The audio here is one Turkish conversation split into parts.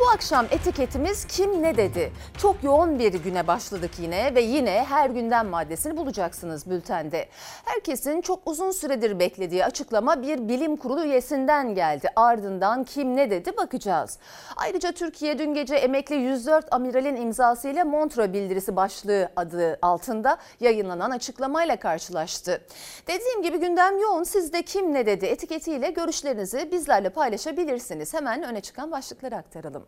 Bu akşam etiketimiz kim ne dedi? Çok yoğun bir güne başladık yine ve yine her gündem maddesini bulacaksınız bültende. Herkesin çok uzun süredir beklediği açıklama bir bilim kurulu üyesinden geldi. Ardından kim ne dedi bakacağız. Ayrıca Türkiye dün gece emekli 104 amiralin imzasıyla Montreux bildirisi başlığı adı altında yayınlanan açıklamayla karşılaştı. Dediğim gibi gündem yoğun. Siz de kim ne dedi etiketiyle görüşlerinizi bizlerle paylaşabilirsiniz. Hemen öne çıkan başlıkları aktaralım.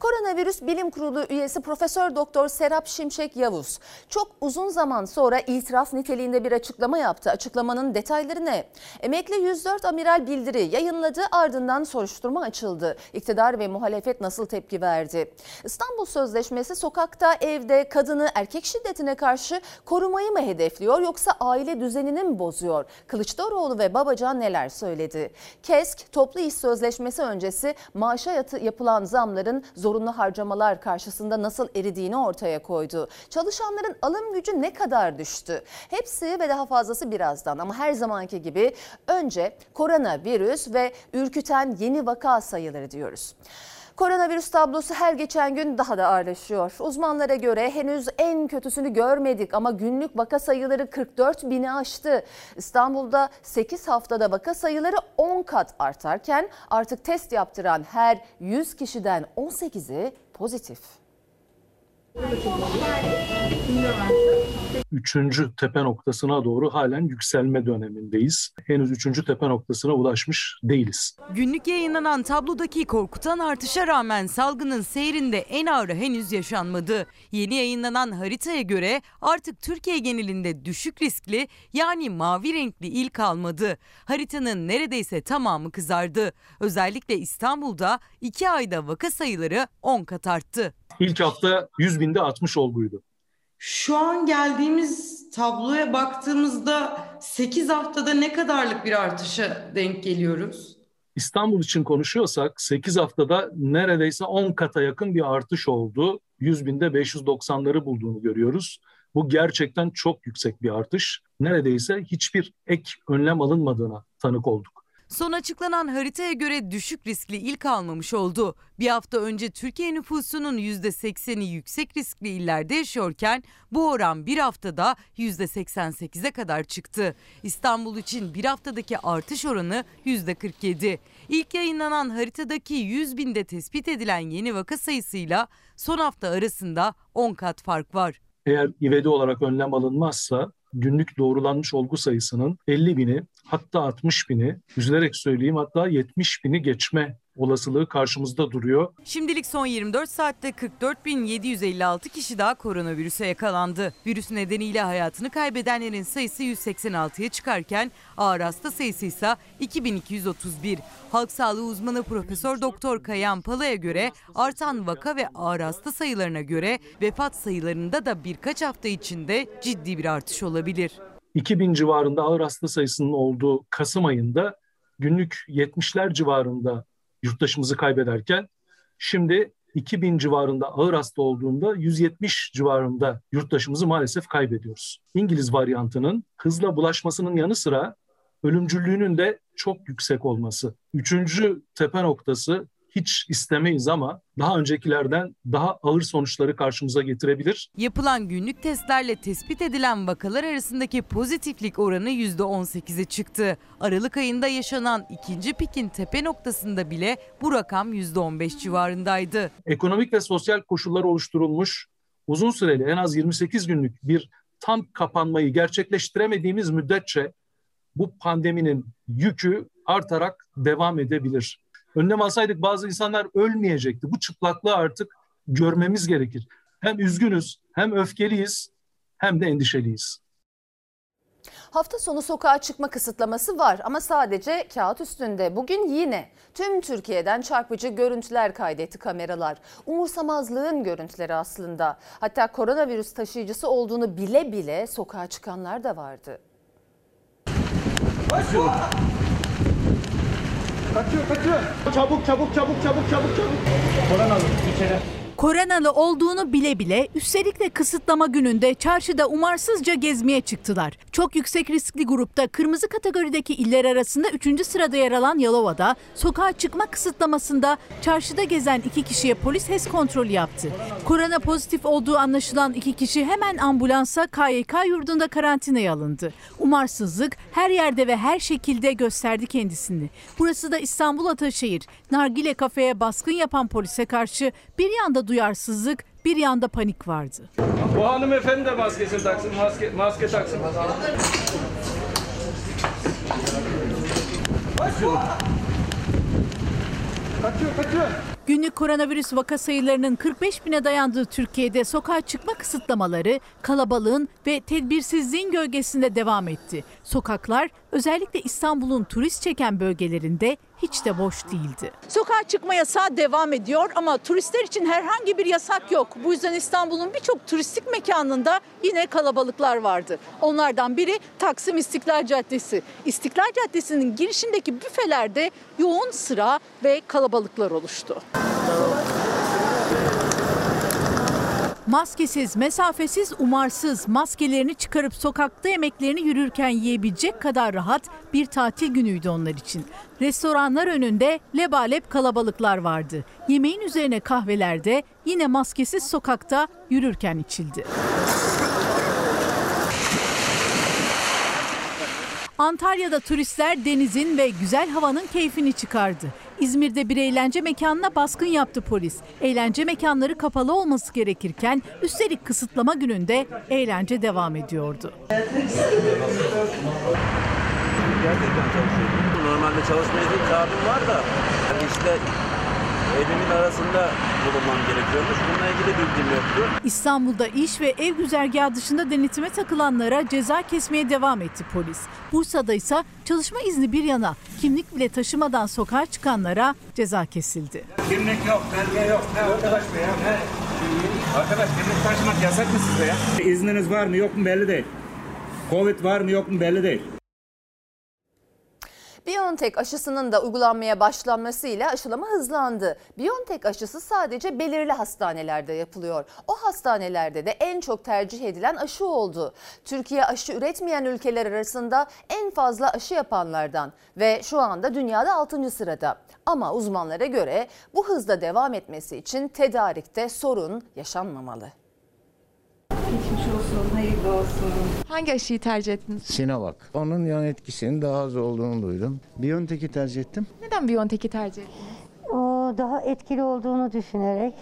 Koronavirüs Bilim Kurulu üyesi Profesör Doktor Serap Şimşek Yavuz çok uzun zaman sonra itiraf niteliğinde bir açıklama yaptı. Açıklamanın detayları ne? Emekli 104 amiral bildiri yayınladı ardından soruşturma açıldı. İktidar ve muhalefet nasıl tepki verdi? İstanbul Sözleşmesi sokakta, evde kadını erkek şiddetine karşı korumayı mı hedefliyor yoksa aile düzenini mi bozuyor? Kılıçdaroğlu ve Babacan neler söyledi? KESK toplu iş sözleşmesi öncesi maaşa yapılan zamların zorunlu harcamalar karşısında nasıl eridiğini ortaya koydu. Çalışanların alım gücü ne kadar düştü? Hepsi ve daha fazlası birazdan ama her zamanki gibi önce koronavirüs ve ürküten yeni vaka sayıları diyoruz. Koronavirüs tablosu her geçen gün daha da ağırlaşıyor. Uzmanlara göre henüz en kötüsünü görmedik ama günlük vaka sayıları 44 bini aştı. İstanbul'da 8 haftada vaka sayıları 10 kat artarken artık test yaptıran her 100 kişiden 18'i pozitif. Üçüncü tepe noktasına doğru halen yükselme dönemindeyiz. Henüz üçüncü tepe noktasına ulaşmış değiliz. Günlük yayınlanan tablodaki korkutan artışa rağmen salgının seyrinde en ağırı henüz yaşanmadı. Yeni yayınlanan haritaya göre artık Türkiye genelinde düşük riskli yani mavi renkli il kalmadı. Haritanın neredeyse tamamı kızardı. Özellikle İstanbul'da iki ayda vaka sayıları 10 kat arttı. İlk hafta 100 binde 60 olguydu. Şu an geldiğimiz tabloya baktığımızda 8 haftada ne kadarlık bir artışa denk geliyoruz? İstanbul için konuşuyorsak 8 haftada neredeyse 10 kata yakın bir artış oldu. 100 binde 590'ları bulduğunu görüyoruz. Bu gerçekten çok yüksek bir artış. Neredeyse hiçbir ek önlem alınmadığına tanık olduk. Son açıklanan haritaya göre düşük riskli ilk almamış oldu. Bir hafta önce Türkiye nüfusunun %80'i yüksek riskli illerde yaşıyorken bu oran bir haftada %88'e kadar çıktı. İstanbul için bir haftadaki artış oranı %47. İlk yayınlanan haritadaki 100 binde tespit edilen yeni vaka sayısıyla son hafta arasında 10 kat fark var. Eğer ivedi olarak önlem alınmazsa günlük doğrulanmış olgu sayısının 50 bini hatta 60 bini üzülerek söyleyeyim hatta 70 bini geçme olasılığı karşımızda duruyor. Şimdilik son 24 saatte 44.756 kişi daha koronavirüse yakalandı. Virüs nedeniyle hayatını kaybedenlerin sayısı 186'ya çıkarken ağır hasta sayısı ise 2231. Halk sağlığı uzmanı Profesör Doktor Kayan Pala'ya göre artan vaka ve ağır hasta sayılarına göre vefat sayılarında da birkaç hafta içinde ciddi bir artış olabilir. 2000 civarında ağır hasta sayısının olduğu Kasım ayında günlük 70'ler civarında yurttaşımızı kaybederken şimdi 2000 civarında ağır hasta olduğunda 170 civarında yurttaşımızı maalesef kaybediyoruz. İngiliz varyantının hızla bulaşmasının yanı sıra ölümcüllüğünün de çok yüksek olması. Üçüncü tepe noktası hiç istemeyiz ama daha öncekilerden daha ağır sonuçları karşımıza getirebilir. Yapılan günlük testlerle tespit edilen vakalar arasındaki pozitiflik oranı %18'e çıktı. Aralık ayında yaşanan ikinci pikin tepe noktasında bile bu rakam %15 civarındaydı. Ekonomik ve sosyal koşullar oluşturulmuş uzun süreli en az 28 günlük bir tam kapanmayı gerçekleştiremediğimiz müddetçe bu pandeminin yükü artarak devam edebilir önlem alsaydık bazı insanlar ölmeyecekti. Bu çıplaklığı artık görmemiz gerekir. Hem üzgünüz, hem öfkeliyiz, hem de endişeliyiz. Hafta sonu sokağa çıkma kısıtlaması var ama sadece kağıt üstünde. Bugün yine tüm Türkiye'den çarpıcı görüntüler kaydetti kameralar. Umursamazlığın görüntüleri aslında. Hatta koronavirüs taşıyıcısı olduğunu bile bile sokağa çıkanlar da vardı. Başla. Kaçıyor kaçıyor. Çabuk çabuk çabuk çabuk çabuk çabuk. Koran alın içeri. Koronalı olduğunu bile bile üstelik de kısıtlama gününde çarşıda umarsızca gezmeye çıktılar. Çok yüksek riskli grupta kırmızı kategorideki iller arasında 3. sırada yer alan Yalova'da sokağa çıkma kısıtlamasında çarşıda gezen iki kişiye polis HES kontrolü yaptı. Korona pozitif olduğu anlaşılan iki kişi hemen ambulansa KYK yurdunda karantinaya alındı. Umarsızlık her yerde ve her şekilde gösterdi kendisini. Burası da İstanbul Ataşehir. Nargile kafeye baskın yapan polise karşı bir yanda duyarsızlık, bir yanda panik vardı. Bu hanımefendi de maskesini taksın, maske, maske taksın. Kaçıyor, kaçıyor. Günlük koronavirüs vaka sayılarının 45 bine dayandığı Türkiye'de sokağa çıkma kısıtlamaları kalabalığın ve tedbirsizliğin gölgesinde devam etti. Sokaklar özellikle İstanbul'un turist çeken bölgelerinde hiç de boş değildi. Sokağa çıkma yasağı devam ediyor ama turistler için herhangi bir yasak yok. Bu yüzden İstanbul'un birçok turistik mekanında yine kalabalıklar vardı. Onlardan biri Taksim İstiklal Caddesi. İstiklal Caddesi'nin girişindeki büfelerde yoğun sıra ve kalabalıklar oluştu. Maskesiz, mesafesiz, umarsız, maskelerini çıkarıp sokakta yemeklerini yürürken yiyebilecek kadar rahat bir tatil günüydü onlar için. Restoranlar önünde lebalep kalabalıklar vardı. Yemeğin üzerine kahvelerde yine maskesiz sokakta yürürken içildi. Antalya'da turistler denizin ve güzel havanın keyfini çıkardı. İzmir'de bir eğlence mekanına baskın yaptı polis. Eğlence mekanları kapalı olması gerekirken üstelik kısıtlama gününde eğlence devam ediyordu. Normalde çalışma izin kağıdım var da işte evimin arasında bulunmam gerekiyormuş. Bununla ilgili bilgim yoktu. İstanbul'da iş ve ev güzergahı dışında denetime takılanlara ceza kesmeye devam etti polis. Bursa'da ise çalışma izni bir yana kimlik bile taşımadan sokağa çıkanlara ceza kesildi. Kimlik yok, belge yok. Ne arkadaş be ya? Ne? Arkadaş kimlik taşımak yasak mı size ya? İzniniz var mı yok mu belli değil. Covid var mı yok mu belli değil. BioNTech aşısının da uygulanmaya başlanmasıyla aşılama hızlandı. BioNTech aşısı sadece belirli hastanelerde yapılıyor. O hastanelerde de en çok tercih edilen aşı oldu. Türkiye aşı üretmeyen ülkeler arasında en fazla aşı yapanlardan ve şu anda dünyada 6. sırada. Ama uzmanlara göre bu hızda devam etmesi için tedarikte sorun yaşanmamalı. Olsun, hayırlı olsun. Hangi aşıyı tercih ettiniz? Sinovac. Onun yan etkisinin daha az olduğunu duydum. Biontech'i tercih ettim. Neden Biontech'i tercih ettiniz? O daha etkili olduğunu düşünerek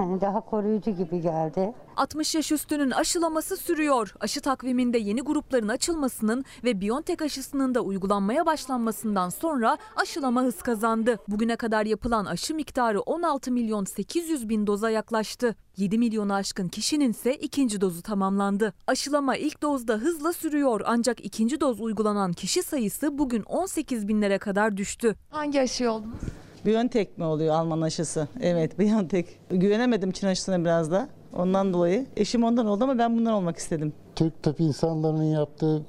daha koruyucu gibi geldi. 60 yaş üstünün aşılaması sürüyor. Aşı takviminde yeni grupların açılmasının ve Biontech aşısının da uygulanmaya başlanmasından sonra aşılama hız kazandı. Bugüne kadar yapılan aşı miktarı 16 milyon 800 bin doza yaklaştı. 7 milyonu aşkın kişinin ise ikinci dozu tamamlandı. Aşılama ilk dozda hızla sürüyor ancak ikinci doz uygulanan kişi sayısı bugün 18 binlere kadar düştü. Hangi aşı oldunuz? Biontech mi oluyor Alman aşısı? Evet Biontech. Güvenemedim Çin aşısına biraz da. Ondan dolayı. Eşim ondan oldu ama ben bundan olmak istedim. Türk tıp insanlarının yaptığı,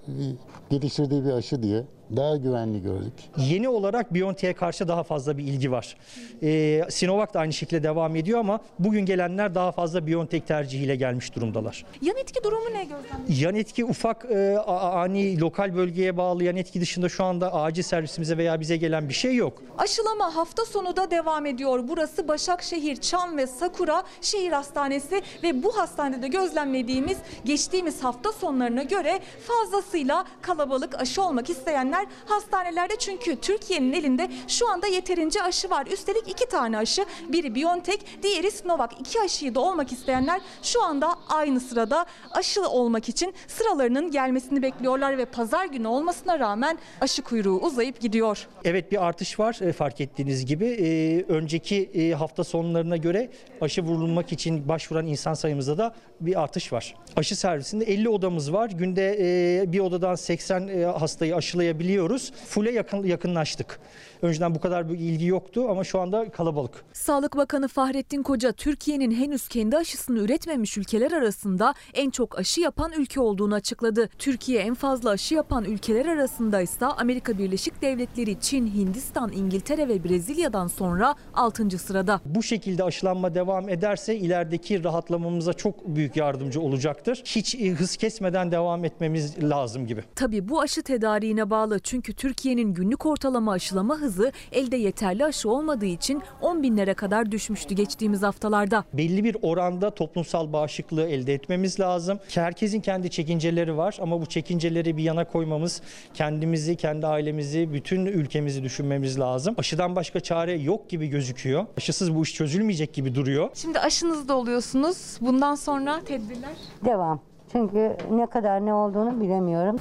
geliştirdiği bir aşı diye daha güvenli gördük. Yeni olarak BioNTech'e karşı daha fazla bir ilgi var. Ee, Sinovac da aynı şekilde devam ediyor ama bugün gelenler daha fazla BioNTech tercihiyle gelmiş durumdalar. Yan etki durumu ne gözlemliyorsunuz? Yan etki ufak e, ani lokal bölgeye bağlı yan etki dışında şu anda acil servisimize veya bize gelen bir şey yok. Aşılama hafta sonu da devam ediyor. Burası Başakşehir, Çam ve Sakura Şehir Hastanesi ve bu hastanede gözlemlediğimiz geçtiğimiz hafta sonlarına göre fazlasıyla kalabalık aşı olmak isteyenler hastanelerde çünkü Türkiye'nin elinde şu anda yeterince aşı var. Üstelik iki tane aşı. Biri BioNTech, diğeri Sinovac. İki aşıyı da olmak isteyenler şu anda aynı sırada aşı olmak için sıralarının gelmesini bekliyorlar ve pazar günü olmasına rağmen aşı kuyruğu uzayıp gidiyor. Evet bir artış var e, fark ettiğiniz gibi. E, önceki e, hafta sonlarına göre aşı vurulmak için başvuran insan sayımızda da bir artış var. Aşı servisinde 50 odamız var. Günde e, bir odadan 80 e, hastayı aşılayabiliyoruz biliyoruz. Full'e yakın, yakınlaştık. Önceden bu kadar bir ilgi yoktu ama şu anda kalabalık. Sağlık Bakanı Fahrettin Koca Türkiye'nin henüz kendi aşısını üretmemiş ülkeler arasında en çok aşı yapan ülke olduğunu açıkladı. Türkiye en fazla aşı yapan ülkeler arasında ise Amerika Birleşik Devletleri, Çin, Hindistan, İngiltere ve Brezilya'dan sonra 6. sırada. Bu şekilde aşılanma devam ederse ilerideki rahatlamamıza çok büyük yardımcı olacaktır. Hiç e, hız kesmeden devam etmemiz lazım gibi. Tabii bu aşı tedariğine bağlı çünkü Türkiye'nin günlük ortalama aşılama hızı elde yeterli aşı olmadığı için 10 binlere kadar düşmüştü geçtiğimiz haftalarda. Belli bir oranda toplumsal bağışıklığı elde etmemiz lazım. Herkesin kendi çekinceleri var ama bu çekinceleri bir yana koymamız, kendimizi, kendi ailemizi, bütün ülkemizi düşünmemiz lazım. Aşıdan başka çare yok gibi gözüküyor. Aşısız bu iş çözülmeyecek gibi duruyor. Şimdi aşınızda oluyorsunuz. Bundan sonra tedbirler? Devam. Çünkü ne kadar ne olduğunu bilemiyorum.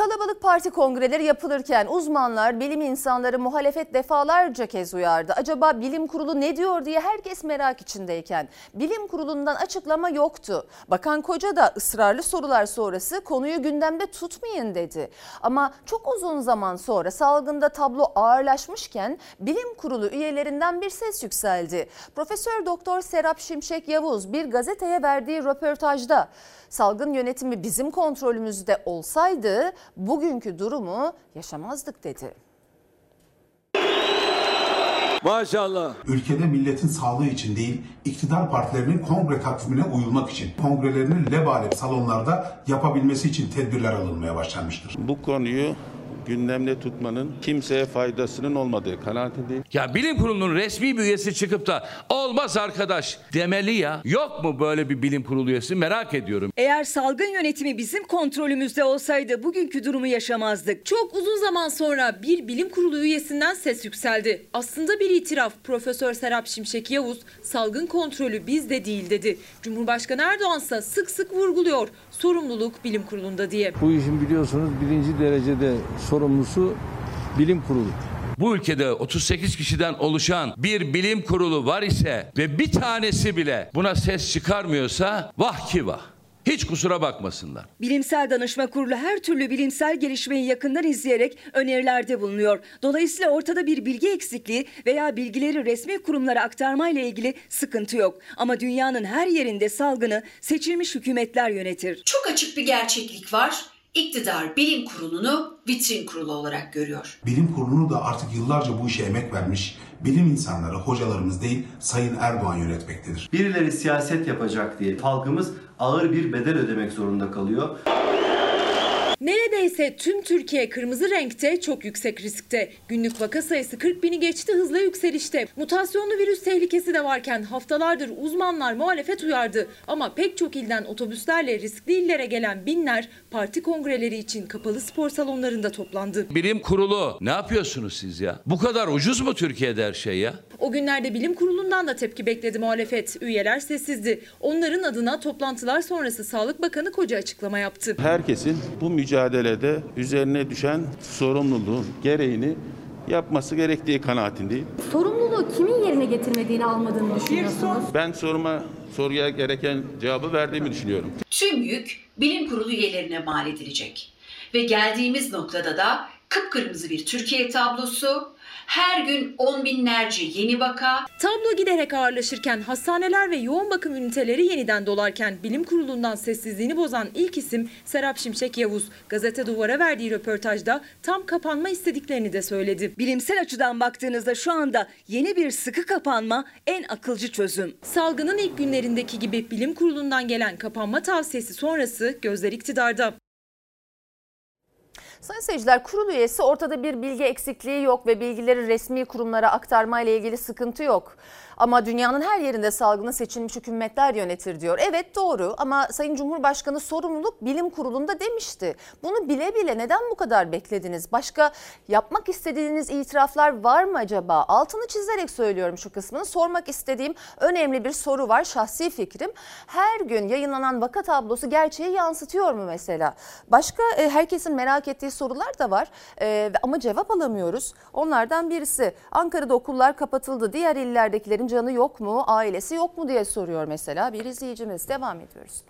Kalabalık parti kongreleri yapılırken uzmanlar, bilim insanları muhalefet defalarca kez uyardı. Acaba bilim kurulu ne diyor diye herkes merak içindeyken bilim kurulundan açıklama yoktu. Bakan Koca da ısrarlı sorular sonrası konuyu gündemde tutmayın dedi. Ama çok uzun zaman sonra salgında tablo ağırlaşmışken bilim kurulu üyelerinden bir ses yükseldi. Profesör Doktor Serap Şimşek Yavuz bir gazeteye verdiği röportajda salgın yönetimi bizim kontrolümüzde olsaydı bugünkü durumu yaşamazdık dedi. Maşallah. Ülkede milletin sağlığı için değil, iktidar partilerinin kongre takvimine uyulmak için, kongrelerini lebalep salonlarda yapabilmesi için tedbirler alınmaya başlanmıştır. Bu konuyu gündemde tutmanın kimseye faydasının olmadığı kanaatindeyim. Ya bilim kurulunun resmi bir üyesi çıkıp da olmaz arkadaş demeli ya. Yok mu böyle bir bilim kurulu üyesi merak ediyorum. Eğer salgın yönetimi bizim kontrolümüzde olsaydı bugünkü durumu yaşamazdık. Çok uzun zaman sonra bir bilim kurulu üyesinden ses yükseldi. Aslında bir itiraf Profesör Serap Şimşek Yavuz salgın kontrolü bizde değil dedi. Cumhurbaşkanı Erdoğan ise sık sık vurguluyor sorumluluk bilim kurulunda diye. Bu işin biliyorsunuz birinci derecede sorumlusu bilim kurulu. Bu ülkede 38 kişiden oluşan bir bilim kurulu var ise ve bir tanesi bile buna ses çıkarmıyorsa vah ki vah. Hiç kusura bakmasınlar. Bilimsel Danışma Kurulu her türlü bilimsel gelişmeyi yakından izleyerek önerilerde bulunuyor. Dolayısıyla ortada bir bilgi eksikliği veya bilgileri resmi kurumlara aktarmayla ilgili sıkıntı yok. Ama dünyanın her yerinde salgını seçilmiş hükümetler yönetir. Çok açık bir gerçeklik var. İktidar bilim kurulunu vitrin kurulu olarak görüyor. Bilim kurulunu da artık yıllarca bu işe emek vermiş bilim insanları, hocalarımız değil Sayın Erdoğan yönetmektedir. Birileri siyaset yapacak diye halkımız ağır bir bedel ödemek zorunda kalıyor. Neredeyse tüm Türkiye kırmızı renkte çok yüksek riskte. Günlük vaka sayısı 40 bini geçti hızla yükselişte. Mutasyonlu virüs tehlikesi de varken haftalardır uzmanlar muhalefet uyardı. Ama pek çok ilden otobüslerle riskli illere gelen binler parti kongreleri için kapalı spor salonlarında toplandı. Bilim kurulu ne yapıyorsunuz siz ya? Bu kadar ucuz mu Türkiye'de her şey ya? O günlerde bilim kurulundan da tepki bekledi muhalefet. Üyeler sessizdi. Onların adına toplantılar sonrası Sağlık Bakanı Koca açıklama yaptı. Herkesin bu mücadelede üzerine düşen sorumluluğun gereğini yapması gerektiği kanaatindeyim. Sorumluluğu kimin yerine getirmediğini almadığını düşünüyorsunuz? Ben soruma soruya gereken cevabı verdiğimi düşünüyorum. Tüm yük bilim kurulu üyelerine mal edilecek. Ve geldiğimiz noktada da kıpkırmızı bir Türkiye tablosu, her gün on binlerce yeni vaka. Tablo giderek ağırlaşırken hastaneler ve yoğun bakım üniteleri yeniden dolarken bilim kurulundan sessizliğini bozan ilk isim Serap Şimşek Yavuz. Gazete Duvar'a verdiği röportajda tam kapanma istediklerini de söyledi. Bilimsel açıdan baktığınızda şu anda yeni bir sıkı kapanma en akılcı çözüm. Salgının ilk günlerindeki gibi bilim kurulundan gelen kapanma tavsiyesi sonrası gözler iktidarda. Sayın seyirciler kurul üyesi ortada bir bilgi eksikliği yok ve bilgileri resmi kurumlara aktarmayla ilgili sıkıntı yok. Ama dünyanın her yerinde salgını seçilmiş hükümetler yönetir diyor. Evet doğru ama Sayın Cumhurbaşkanı sorumluluk bilim kurulunda demişti. Bunu bile bile neden bu kadar beklediniz? Başka yapmak istediğiniz itiraflar var mı acaba? Altını çizerek söylüyorum şu kısmını. Sormak istediğim önemli bir soru var şahsi fikrim. Her gün yayınlanan vaka tablosu gerçeği yansıtıyor mu mesela? Başka e, herkesin merak ettiği sorular da var e, ama cevap alamıyoruz. Onlardan birisi Ankara'da okullar kapatıldı. Diğer illerdekilerin canı yok mu, ailesi yok mu diye soruyor mesela bir izleyicimiz. Devam ediyoruz.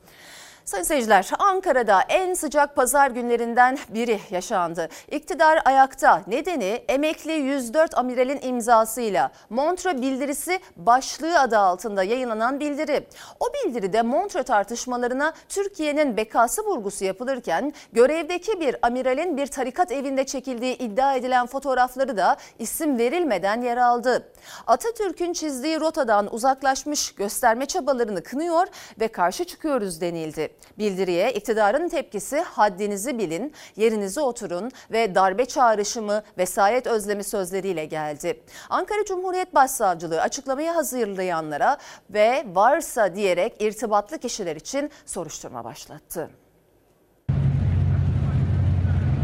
Sayın seyirciler, Ankara'da en sıcak pazar günlerinden biri yaşandı. İktidar ayakta. Nedeni emekli 104 amiralin imzasıyla Montre bildirisi başlığı adı altında yayınlanan bildiri. O bildiride Montre tartışmalarına Türkiye'nin bekası vurgusu yapılırken görevdeki bir amiralin bir tarikat evinde çekildiği iddia edilen fotoğrafları da isim verilmeden yer aldı. Atatürk'ün çizdiği rotadan uzaklaşmış gösterme çabalarını kınıyor ve karşı çıkıyoruz denildi. Bildiriye iktidarın tepkisi haddinizi bilin, yerinize oturun ve darbe çağrışımı vesayet özlemi sözleriyle geldi. Ankara Cumhuriyet Başsavcılığı açıklamayı hazırlayanlara ve varsa diyerek irtibatlı kişiler için soruşturma başlattı.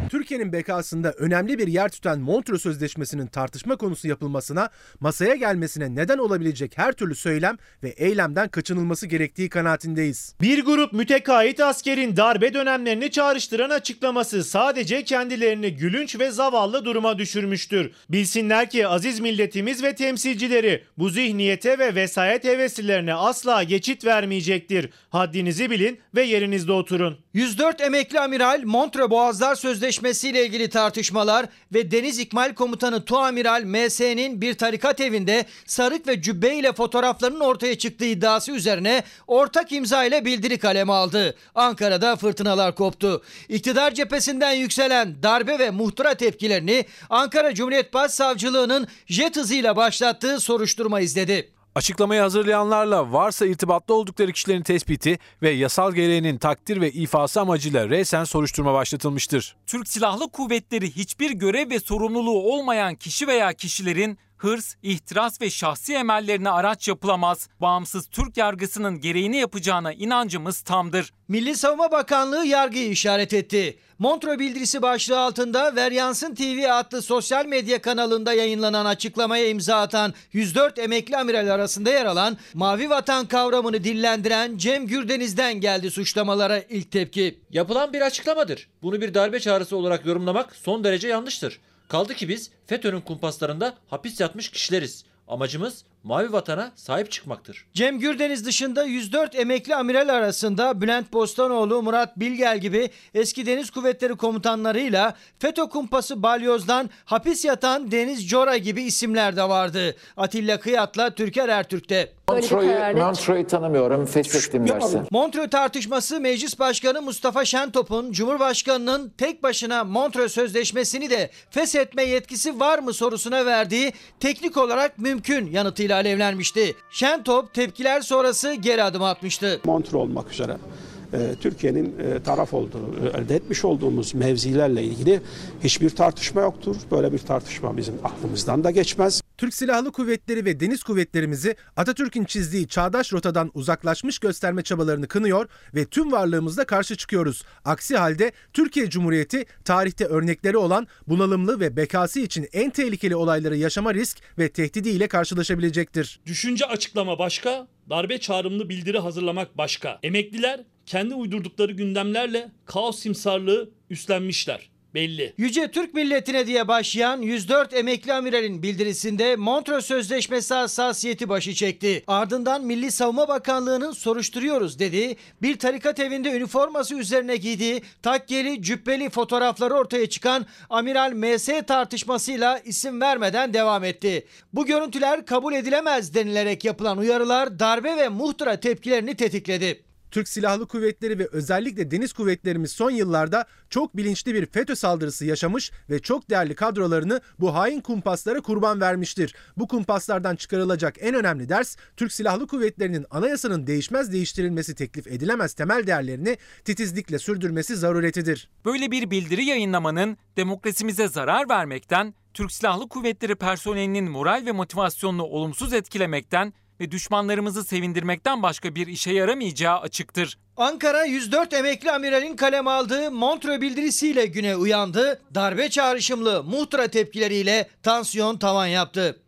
Türkiye'nin bekasında önemli bir yer tutan Montreux Sözleşmesi'nin tartışma konusu yapılmasına, masaya gelmesine neden olabilecek her türlü söylem ve eylemden kaçınılması gerektiği kanaatindeyiz. Bir grup müteahhit askerin darbe dönemlerini çağrıştıran açıklaması sadece kendilerini gülünç ve zavallı duruma düşürmüştür. Bilsinler ki aziz milletimiz ve temsilcileri bu zihniyete ve vesayet heveslilerine asla geçit vermeyecektir. Haddinizi bilin ve yerinizde oturun. 104 emekli amiral Montre Boğazlar Sözleşmesi ile ilgili tartışmalar ve Deniz İkmal Komutanı Tuamiral MS'nin bir tarikat evinde sarık ve cübbe ile fotoğraflarının ortaya çıktığı iddiası üzerine ortak imza ile bildiri kaleme aldı. Ankara'da fırtınalar koptu. İktidar cephesinden yükselen darbe ve muhtıra tepkilerini Ankara Cumhuriyet Başsavcılığı'nın jet hızıyla başlattığı soruşturma izledi. Açıklamayı hazırlayanlarla varsa irtibatlı oldukları kişilerin tespiti ve yasal gereğinin takdir ve ifası amacıyla resen soruşturma başlatılmıştır. Türk Silahlı Kuvvetleri hiçbir görev ve sorumluluğu olmayan kişi veya kişilerin hırs, ihtiras ve şahsi emellerine araç yapılamaz. Bağımsız Türk yargısının gereğini yapacağına inancımız tamdır. Milli Savunma Bakanlığı yargıyı işaret etti. Montreux bildirisi başlığı altında Veryansın TV adlı sosyal medya kanalında yayınlanan açıklamaya imza atan 104 emekli amiral arasında yer alan Mavi Vatan kavramını dillendiren Cem Gürdeniz'den geldi suçlamalara ilk tepki. Yapılan bir açıklamadır. Bunu bir darbe çağrısı olarak yorumlamak son derece yanlıştır. Kaldı ki biz FETÖ'nün kumpaslarında hapis yatmış kişileriz. Amacımız mavi vatana sahip çıkmaktır. Cem Gürdeniz dışında 104 emekli amiral arasında Bülent Bostanoğlu, Murat Bilgel gibi eski deniz kuvvetleri komutanlarıyla FETÖ kumpası balyozdan hapis yatan Deniz Cora gibi isimler de vardı. Atilla Kıyat'la Türker Ertürk'te. Montreux'u Montreux'u tanımıyorum, feshettim dersin. Montreux tartışması Meclis Başkanı Mustafa Şentop'un Cumhurbaşkanı'nın tek başına Montreux Sözleşmesi'ni de feshetme yetkisi var mı sorusuna verdiği teknik olarak mümkün yanıtıyla alevlenmişti. Şentop tepkiler sonrası geri adım atmıştı. Montreux olmak üzere e, Türkiye'nin e, taraf olduğu, e, elde etmiş olduğumuz mevzilerle ilgili hiçbir tartışma yoktur. Böyle bir tartışma bizim aklımızdan da geçmez. Türk Silahlı Kuvvetleri ve Deniz Kuvvetlerimizi Atatürk'ün çizdiği çağdaş rotadan uzaklaşmış gösterme çabalarını kınıyor ve tüm varlığımızla karşı çıkıyoruz. Aksi halde Türkiye Cumhuriyeti tarihte örnekleri olan bunalımlı ve bekası için en tehlikeli olayları yaşama risk ve tehdidiyle karşılaşabilecektir. Düşünce açıklama başka, darbe çağrımlı bildiri hazırlamak başka. Emekliler kendi uydurdukları gündemlerle kaos simsarlığı üstlenmişler belli. Yüce Türk milletine diye başlayan 104 emekli amiralin bildirisinde Montreux Sözleşmesi hassasiyeti başı çekti. Ardından Milli Savunma Bakanlığı'nın soruşturuyoruz dedi. Bir tarikat evinde üniforması üzerine giydiği takkeli cübbeli fotoğrafları ortaya çıkan Amiral MS tartışmasıyla isim vermeden devam etti. Bu görüntüler kabul edilemez denilerek yapılan uyarılar darbe ve muhtıra tepkilerini tetikledi. Türk Silahlı Kuvvetleri ve özellikle deniz kuvvetlerimiz son yıllarda çok bilinçli bir FETÖ saldırısı yaşamış ve çok değerli kadrolarını bu hain kumpaslara kurban vermiştir. Bu kumpaslardan çıkarılacak en önemli ders Türk Silahlı Kuvvetleri'nin anayasanın değişmez değiştirilmesi teklif edilemez temel değerlerini titizlikle sürdürmesi zaruretidir. Böyle bir bildiri yayınlamanın demokrasimize zarar vermekten, Türk Silahlı Kuvvetleri personelinin moral ve motivasyonunu olumsuz etkilemekten ve düşmanlarımızı sevindirmekten başka bir işe yaramayacağı açıktır. Ankara 104 emekli amiralin kalem aldığı Montreux bildirisiyle güne uyandı. Darbe çağrışımlı muhtıra tepkileriyle tansiyon tavan yaptı.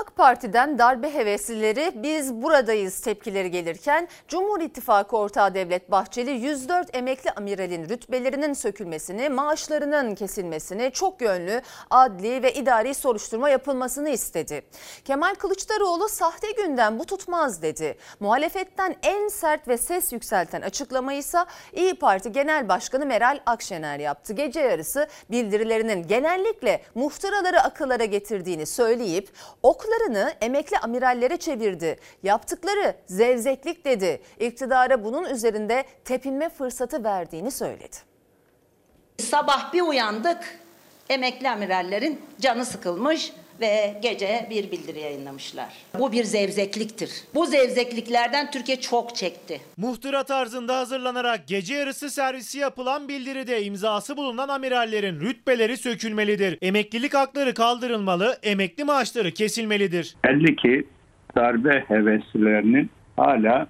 AK Parti'den darbe heveslileri biz buradayız tepkileri gelirken Cumhur İttifakı ortağı Devlet Bahçeli 104 emekli amiralin rütbelerinin sökülmesini, maaşlarının kesilmesini, çok yönlü adli ve idari soruşturma yapılmasını istedi. Kemal Kılıçdaroğlu sahte gündem bu tutmaz dedi. Muhalefetten en sert ve ses yükselten açıklamayı ise İyi Parti Genel Başkanı Meral Akşener yaptı. Gece yarısı bildirilerinin genellikle muhtıraları akıllara getirdiğini söyleyip oklarını emekli amirallere çevirdi. Yaptıkları zevzeklik dedi. İktidara bunun üzerinde tepinme fırsatı verdiğini söyledi. Sabah bir uyandık emekli amirallerin canı sıkılmış ve gece bir bildiri yayınlamışlar. Bu bir zevzekliktir. Bu zevzekliklerden Türkiye çok çekti. Muhtıra tarzında hazırlanarak gece yarısı servisi yapılan bildiride imzası bulunan amirallerin rütbeleri sökülmelidir. Emeklilik hakları kaldırılmalı, emekli maaşları kesilmelidir. Belli ki darbe heveslilerinin hala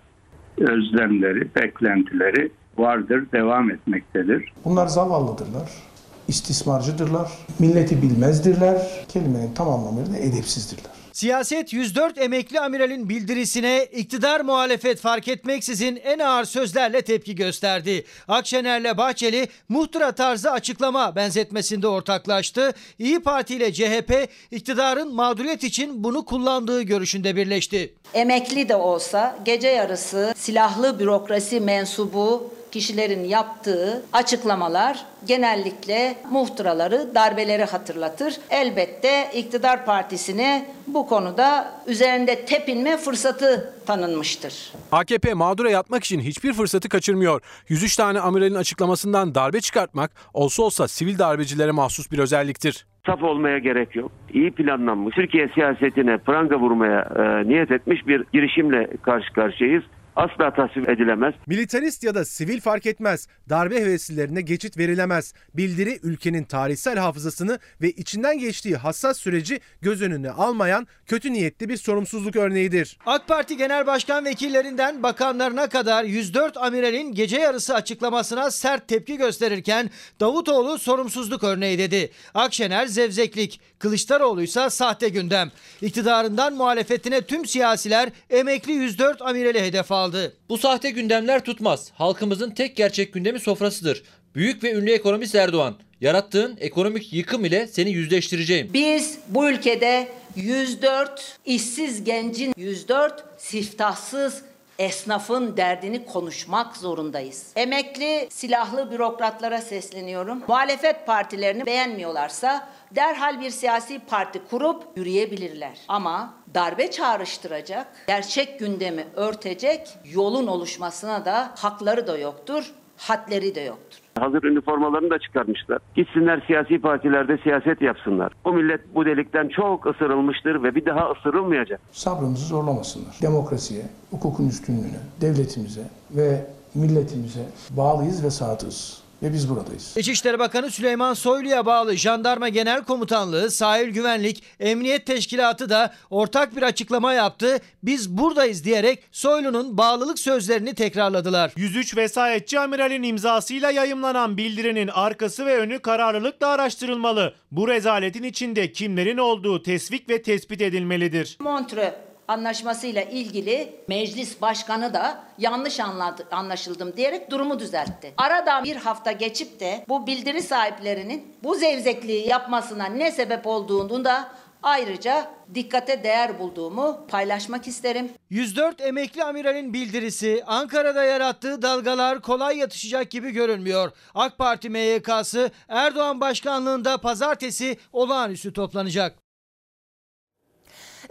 özlemleri, beklentileri vardır, devam etmektedir. Bunlar zavallıdırlar istismarcıdırlar, milleti bilmezdirler, kelimenin tam anlamıyla edepsizdirler. Siyaset 104 emekli amiralin bildirisine iktidar muhalefet fark etmeksizin en ağır sözlerle tepki gösterdi. Akşener'le Bahçeli muhtıra tarzı açıklama benzetmesinde ortaklaştı. İyi Parti ile CHP iktidarın mağduriyet için bunu kullandığı görüşünde birleşti. Emekli de olsa gece yarısı silahlı bürokrasi mensubu kişilerin yaptığı açıklamalar genellikle muhtıraları, darbeleri hatırlatır. Elbette iktidar partisine bu konuda üzerinde tepinme fırsatı tanınmıştır. AKP mağdura yatmak için hiçbir fırsatı kaçırmıyor. 103 tane amiralin açıklamasından darbe çıkartmak olsa olsa sivil darbecilere mahsus bir özelliktir. Saf olmaya gerek yok. İyi planlanmış, Türkiye siyasetine pranga vurmaya e, niyet etmiş bir girişimle karşı karşıyayız asla tasvip edilemez. Militarist ya da sivil fark etmez. Darbe heveslilerine geçit verilemez. Bildiri ülkenin tarihsel hafızasını ve içinden geçtiği hassas süreci göz önüne almayan kötü niyetli bir sorumsuzluk örneğidir. AK Parti Genel Başkan vekillerinden bakanlarına kadar 104 amiralin gece yarısı açıklamasına sert tepki gösterirken Davutoğlu sorumsuzluk örneği dedi. Akşener zevzeklik, Kılıçdaroğlu ise sahte gündem. İktidarından muhalefetine tüm siyasiler emekli 104 amirali hedef aldı aldı. Bu sahte gündemler tutmaz. Halkımızın tek gerçek gündemi sofrasıdır. Büyük ve ünlü ekonomist Erdoğan. Yarattığın ekonomik yıkım ile seni yüzleştireceğim. Biz bu ülkede 104 işsiz gencin 104 siftahsız esnafın derdini konuşmak zorundayız. Emekli silahlı bürokratlara sesleniyorum. Muhalefet partilerini beğenmiyorlarsa derhal bir siyasi parti kurup yürüyebilirler. Ama darbe çağrıştıracak, gerçek gündemi örtecek yolun oluşmasına da hakları da yoktur, hadleri de yoktur. Hazır üniformalarını da çıkarmışlar. Gitsinler siyasi partilerde siyaset yapsınlar. Bu millet bu delikten çok ısırılmıştır ve bir daha ısırılmayacak. Sabrımızı zorlamasınlar. Demokrasiye, hukukun üstünlüğüne, devletimize ve milletimize bağlıyız ve sadığız ve biz buradayız. İçişleri Bakanı Süleyman Soylu'ya bağlı Jandarma Genel Komutanlığı, Sahil Güvenlik, Emniyet Teşkilatı da ortak bir açıklama yaptı. Biz buradayız diyerek Soylu'nun bağlılık sözlerini tekrarladılar. 103 vesayetçi amiralin imzasıyla yayımlanan bildirinin arkası ve önü kararlılıkla araştırılmalı. Bu rezaletin içinde kimlerin olduğu tesvik ve tespit edilmelidir. Montre anlaşmasıyla ilgili meclis başkanı da yanlış anladı, anlaşıldım diyerek durumu düzeltti. Aradan bir hafta geçip de bu bildiri sahiplerinin bu zevzekliği yapmasına ne sebep olduğunu da ayrıca dikkate değer bulduğumu paylaşmak isterim. 104 emekli amiralin bildirisi Ankara'da yarattığı dalgalar kolay yatışacak gibi görünmüyor. AK Parti MYK'sı Erdoğan başkanlığında pazartesi olağanüstü toplanacak.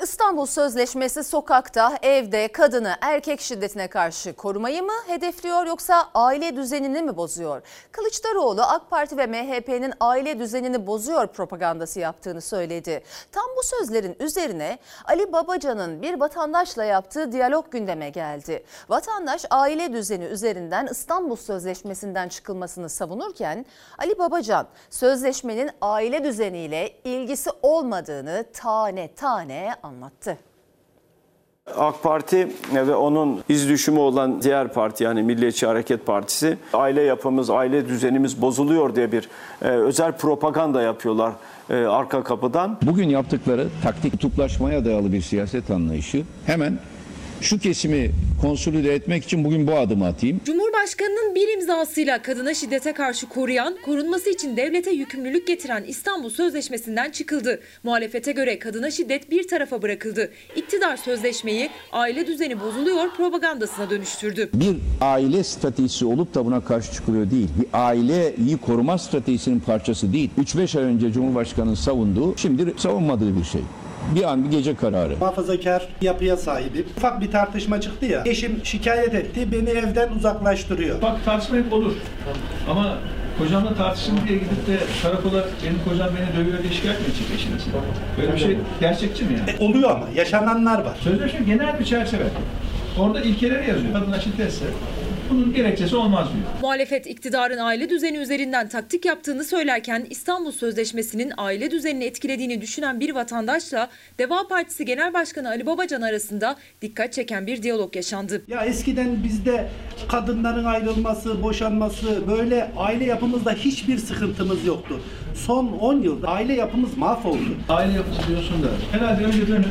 İstanbul Sözleşmesi sokakta, evde kadını erkek şiddetine karşı korumayı mı hedefliyor yoksa aile düzenini mi bozuyor? Kılıçdaroğlu AK Parti ve MHP'nin aile düzenini bozuyor propagandası yaptığını söyledi. Tam bu sözlerin üzerine Ali Babacan'ın bir vatandaşla yaptığı diyalog gündeme geldi. Vatandaş aile düzeni üzerinden İstanbul Sözleşmesi'nden çıkılmasını savunurken Ali Babacan sözleşmenin aile düzeniyle ilgisi olmadığını tane tane anlattı. AK Parti ve onun iz düşümü olan diğer parti yani Milliyetçi Hareket Partisi aile yapımız, aile düzenimiz bozuluyor diye bir e, özel propaganda yapıyorlar e, arka kapıdan. Bugün yaptıkları taktik kutuplaşmaya dayalı bir siyaset anlayışı hemen şu kesimi konsolide etmek için bugün bu adımı atayım. Cumhurbaşkanının bir imzasıyla kadına şiddete karşı koruyan, korunması için devlete yükümlülük getiren İstanbul Sözleşmesi'nden çıkıldı. Muhalefete göre kadına şiddet bir tarafa bırakıldı. İktidar sözleşmeyi aile düzeni bozuluyor propagandasına dönüştürdü. Bir aile stratejisi olup da buna karşı çıkılıyor değil. Bir aileyi koruma stratejisinin parçası değil. 3-5 ay önce Cumhurbaşkanı'nın savunduğu, şimdi savunmadığı bir şey bir an bir gece kararı. Muhafazakar yapıya sahibim. Ufak bir tartışma çıktı ya. Eşim şikayet etti. Beni evden uzaklaştırıyor. Bak tartışma hep olur. Ama kocamla tartışın diye gidip de karakola benim kocam beni dövüyor diye şikayet mi edecek eşiniz? Böyle bir şey gerçekçi mi yani? E, oluyor ama yaşananlar var. Sözleşme genel bir çerçeve. Orada ilkeleri yazıyor. Kadına şiddetse bunun gerekçesi olmaz diyor. Muhalefet iktidarın aile düzeni üzerinden taktik yaptığını söylerken İstanbul Sözleşmesi'nin aile düzenini etkilediğini düşünen bir vatandaşla Deva Partisi Genel Başkanı Ali Babacan arasında dikkat çeken bir diyalog yaşandı. Ya eskiden bizde kadınların ayrılması, boşanması böyle aile yapımızda hiçbir sıkıntımız yoktu. Son 10 yılda aile yapımız mahvoldu. Aile yapısı diyorsun da herhalde önce dönüp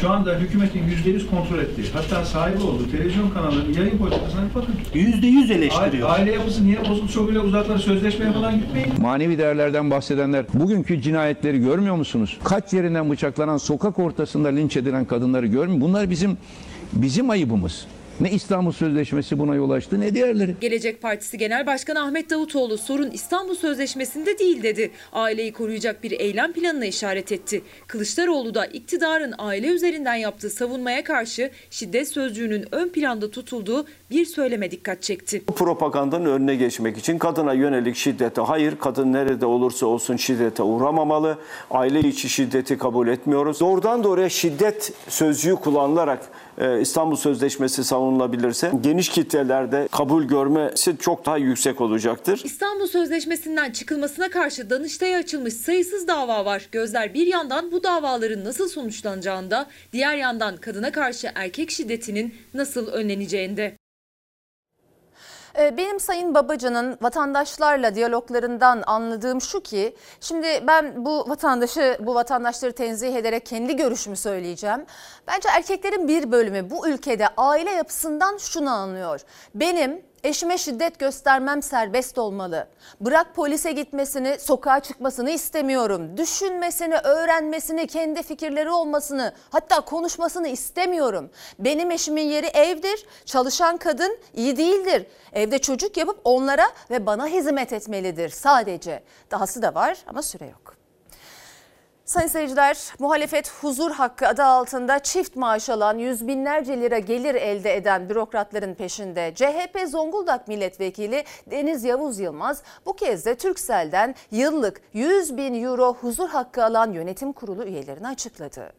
şu anda hükümetin %100 kontrol ettiği, hatta sahibi olduğu televizyon kanallarının yayın politikasına bakın. %100 eleştiriyor. Aile, aile yapısı niye bozuldu çok bile uzaklara sözleşmeye falan gitmeyin. Manevi değerlerden bahsedenler bugünkü cinayetleri görmüyor musunuz? Kaç yerinden bıçaklanan, sokak ortasında linç edilen kadınları görmüyor Bunlar bizim bizim ayıbımız. Ne İstanbul Sözleşmesi buna yol açtı ne diğerleri. Gelecek Partisi Genel Başkanı Ahmet Davutoğlu sorun İstanbul Sözleşmesi'nde değil dedi. Aileyi koruyacak bir eylem planına işaret etti. Kılıçdaroğlu da iktidarın aile üzerinden yaptığı savunmaya karşı şiddet sözcüğünün ön planda tutulduğu bir söyleme dikkat çekti. Bu propagandanın önüne geçmek için kadına yönelik şiddete hayır, kadın nerede olursa olsun şiddete uğramamalı. Aile içi şiddeti kabul etmiyoruz. Doğrudan doğruya şiddet sözcüğü kullanılarak İstanbul Sözleşmesi savunulabilirse geniş kitlelerde kabul görmesi çok daha yüksek olacaktır. İstanbul Sözleşmesi'nden çıkılmasına karşı Danıştay'a açılmış sayısız dava var. Gözler bir yandan bu davaların nasıl sonuçlanacağında, diğer yandan kadına karşı erkek şiddetinin nasıl önleneceğinde. Ee, benim Sayın Babacan'ın vatandaşlarla diyaloglarından anladığım şu ki şimdi ben bu vatandaşı bu vatandaşları tenzih ederek kendi görüşümü söyleyeceğim. Bence erkeklerin bir bölümü bu ülkede aile yapısından şunu anlıyor. Benim Eşime şiddet göstermem serbest olmalı. Bırak polise gitmesini, sokağa çıkmasını istemiyorum. Düşünmesini, öğrenmesini, kendi fikirleri olmasını, hatta konuşmasını istemiyorum. Benim eşimin yeri evdir. Çalışan kadın iyi değildir. Evde çocuk yapıp onlara ve bana hizmet etmelidir sadece. Dahası da var ama süre yok. Sayın seyirciler, muhalefet huzur hakkı adı altında çift maaş alan yüz binlerce lira gelir elde eden bürokratların peşinde. CHP Zonguldak Milletvekili Deniz Yavuz Yılmaz bu kez de Türksel'den yıllık 100 bin euro huzur hakkı alan yönetim kurulu üyelerini açıkladı.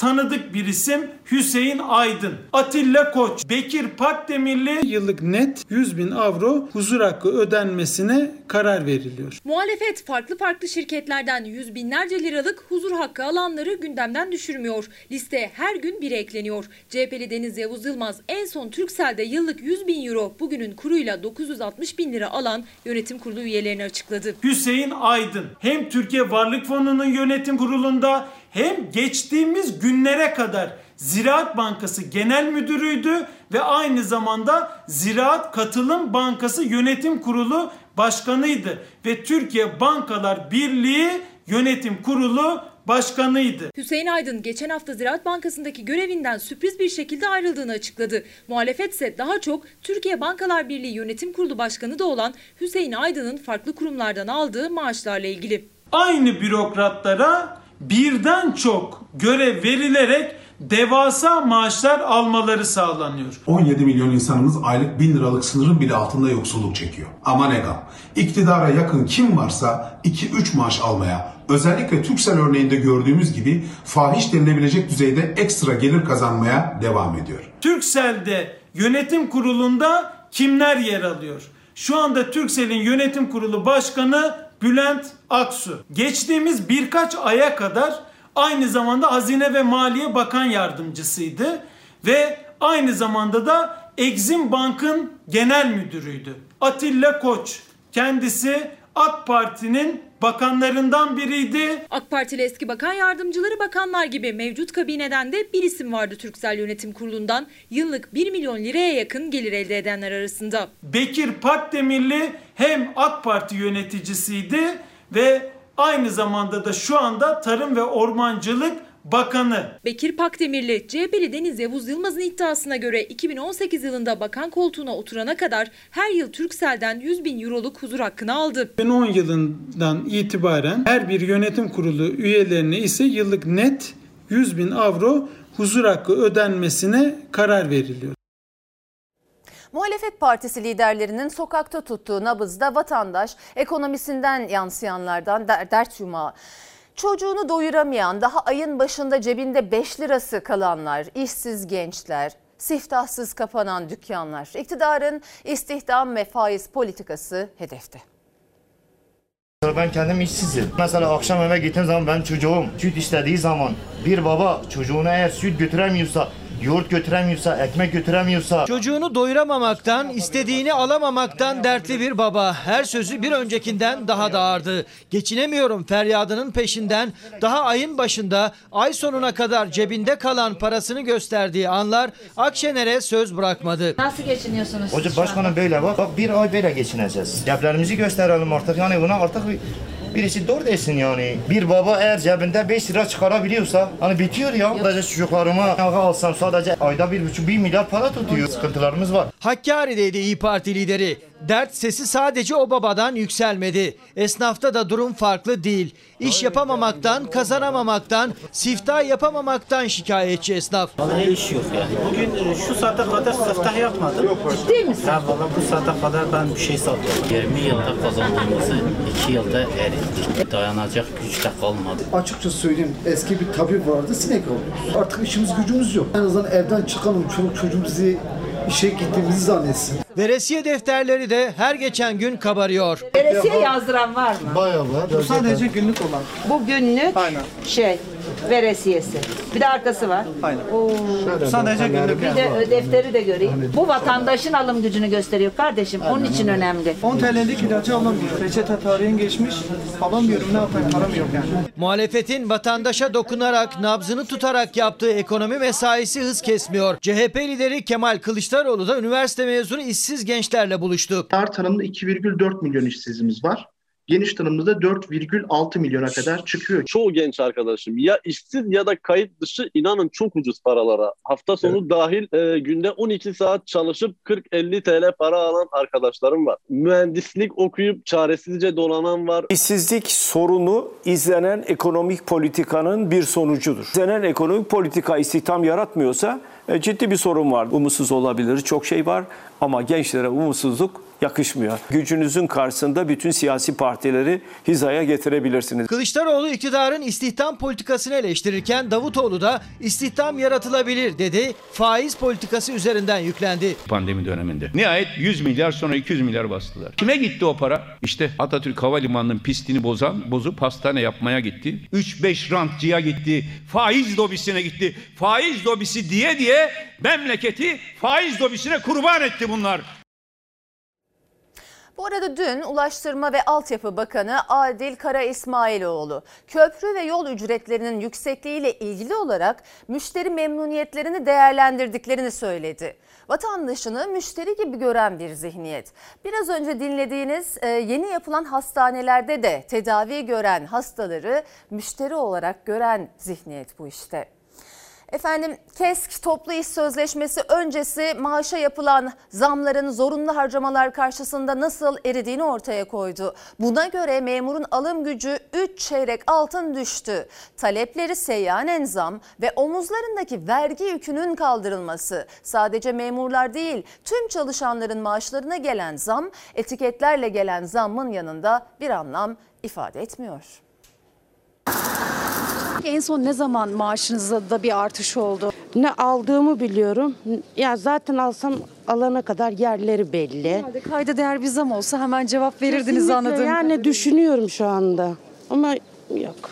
Tanıdık bir isim Hüseyin Aydın, Atilla Koç, Bekir Pakdemirli yıllık net 100 bin avro huzur hakkı ödenmesine karar veriliyor. Muhalefet farklı farklı şirketlerden yüz binlerce liralık huzur hakkı alanları gündemden düşürmüyor. Listeye her gün biri ekleniyor. CHP'li Deniz Yavuz Yılmaz en son Türksel'de yıllık 100 bin euro bugünün kuruyla 960 bin lira alan yönetim kurulu üyelerini açıkladı. Hüseyin Aydın hem Türkiye Varlık Fonu'nun yönetim kurulunda hem geçtiğimiz günlere kadar Ziraat Bankası Genel Müdürüydü ve aynı zamanda Ziraat Katılım Bankası Yönetim Kurulu Başkanıydı ve Türkiye Bankalar Birliği Yönetim Kurulu başkanıydı. Hüseyin Aydın geçen hafta Ziraat Bankası'ndaki görevinden sürpriz bir şekilde ayrıldığını açıkladı. Muhalefet ise daha çok Türkiye Bankalar Birliği Yönetim Kurulu Başkanı da olan Hüseyin Aydın'ın farklı kurumlardan aldığı maaşlarla ilgili. Aynı bürokratlara birden çok görev verilerek devasa maaşlar almaları sağlanıyor. 17 milyon insanımız aylık 1000 liralık sınırın bile altında yoksulluk çekiyor. Ama ne gam. İktidara yakın kim varsa 2-3 maaş almaya, özellikle Türksel örneğinde gördüğümüz gibi fahiş denilebilecek düzeyde ekstra gelir kazanmaya devam ediyor. Türksel'de yönetim kurulunda kimler yer alıyor? Şu anda Türksel'in yönetim kurulu başkanı Bülent Aksu. Geçtiğimiz birkaç aya kadar aynı zamanda Hazine ve Maliye Bakan Yardımcısıydı ve aynı zamanda da Exim Bank'ın genel müdürüydü. Atilla Koç kendisi AK Parti'nin bakanlarından biriydi. AK Partili eski bakan yardımcıları bakanlar gibi mevcut kabineden de bir isim vardı Türksel Yönetim Kurulu'ndan. Yıllık 1 milyon liraya yakın gelir elde edenler arasında. Bekir Pakdemirli hem AK Parti yöneticisiydi ve aynı zamanda da şu anda Tarım ve Ormancılık Bakanı. Bekir Pakdemirli, CHP'li Deniz Yavuz Yılmaz'ın iddiasına göre 2018 yılında bakan koltuğuna oturana kadar her yıl Türksel'den 100 bin euroluk huzur hakkını aldı. 2010 yılından itibaren her bir yönetim kurulu üyelerine ise yıllık net 100 bin avro huzur hakkı ödenmesine karar veriliyor. Muhalefet Partisi liderlerinin sokakta tuttuğu nabızda vatandaş ekonomisinden yansıyanlardan der, dert yumağı. Çocuğunu doyuramayan, daha ayın başında cebinde 5 lirası kalanlar, işsiz gençler, siftahsız kapanan dükkanlar. İktidarın istihdam ve faiz politikası hedefte. Ben kendim işsizim. Mesela akşam eve gittiğim zaman ben çocuğum süt istediği zaman bir baba çocuğuna eğer süt götüremiyorsa yoğurt götüremiyorsa, ekmek götüremiyorsa. Çocuğunu doyuramamaktan, istediğini alamamaktan dertli bir baba. Her sözü bir öncekinden daha da ağırdı. Geçinemiyorum feryadının peşinden daha ayın başında ay sonuna kadar cebinde kalan parasını gösterdiği anlar Akşener'e söz bırakmadı. Nasıl geçiniyorsunuz? Hoca başkanım böyle bak, bak bir ay böyle geçineceğiz. Ceplerimizi gösterelim artık yani buna artık birisi doğru desin yani. Bir baba eğer cebinde 5 lira çıkarabiliyorsa hani bitiyor ya. Sadece çocuklarıma alsam sadece ayda 1,5 1 milyar para tutuyor. Sıkıntılarımız var. Hakkari'deydi İyi Parti lideri. Dert sesi sadece o babadan yükselmedi. Esnafta da durum farklı değil. İş yapamamaktan, kazanamamaktan, siftah yapamamaktan şikayetçi esnaf. Vallahi iş yok yani. Bugün e, şu saate kadar siftah yapmadım. Ciddi misin? Ha valla bu saate kadar ben bir şey satıyorum. 20 yılda kazandığımızı 2 yılda erittik. Dayanacak güç de kalmadı. Açıkça söyleyeyim eski bir tabir vardı sinek alıyoruz. Artık işimiz gücümüz yok. En azından evden çıkalım çoluk çocuğumuzu işe gittiğimizi zannetsin. Veresiye defterleri de her geçen gün kabarıyor. Veresiye yazdıran var mı? Bayağı var. Bu sadece günlük olan. Bu günlük Aynen. şey veresiyesi. Bir de arkası var. Aynen. Oo. Sadece günlük. Bir de defteri de göreyim. Bu vatandaşın alım gücünü gösteriyor kardeşim. Onun için önemli. 10 TL'lik ilacı alamıyorum. Reçete tarihin geçmiş. Alamıyorum ne yapayım param yok yani. Muhalefetin vatandaşa dokunarak, nabzını tutarak yaptığı ekonomi mesaisi hız kesmiyor. CHP lideri Kemal Kılıçdaroğlu da üniversite mezunu işsiz gençlerle buluştu. Dar tanımda 2,4 milyon işsizimiz var. Geniş tanımda da 4,6 milyona kadar çıkıyor. Çoğu genç arkadaşım ya işsiz ya da kayıt dışı inanın çok ucuz paralara. Hafta sonu dahil e, günde 12 saat çalışıp 40-50 TL para alan arkadaşlarım var. Mühendislik okuyup çaresizce dolanan var. İşsizlik sorunu izlenen ekonomik politikanın bir sonucudur. İzlenen ekonomik politika istihdam yaratmıyorsa e, ciddi bir sorun var. Umutsuz olabilir, çok şey var ama gençlere umutsuzluk yakışmıyor. Gücünüzün karşısında bütün siyasi partileri hizaya getirebilirsiniz. Kılıçdaroğlu iktidarın istihdam politikasını eleştirirken Davutoğlu da istihdam yaratılabilir dedi. Faiz politikası üzerinden yüklendi. Pandemi döneminde. Nihayet 100 milyar sonra 200 milyar bastılar. Kime gitti o para? İşte Atatürk Havalimanı'nın pistini bozan, bozup hastane yapmaya gitti. 3-5 rantçıya gitti. Faiz lobisine gitti. Faiz lobisi diye diye memleketi faiz lobisine kurban etti bunlar. Bu arada dün Ulaştırma ve Altyapı Bakanı Adil Kara İsmailoğlu köprü ve yol ücretlerinin yüksekliğiyle ilgili olarak müşteri memnuniyetlerini değerlendirdiklerini söyledi. Vatandaşını müşteri gibi gören bir zihniyet. Biraz önce dinlediğiniz e, yeni yapılan hastanelerde de tedavi gören hastaları müşteri olarak gören zihniyet bu işte. Efendim KESK toplu iş sözleşmesi öncesi maaşa yapılan zamların zorunlu harcamalar karşısında nasıl eridiğini ortaya koydu. Buna göre memurun alım gücü 3 çeyrek altın düştü. Talepleri seyyanen zam ve omuzlarındaki vergi yükünün kaldırılması. Sadece memurlar değil tüm çalışanların maaşlarına gelen zam etiketlerle gelen zammın yanında bir anlam ifade etmiyor. En son ne zaman maaşınızda da bir artış oldu? Ne aldığımı biliyorum. Ya zaten alsam alana kadar yerleri belli. Herhalde kayda değer bir zam olsa hemen cevap verirdiniz Kesinlikle anladığım Yani kadarıyla. düşünüyorum şu anda. Ama yok.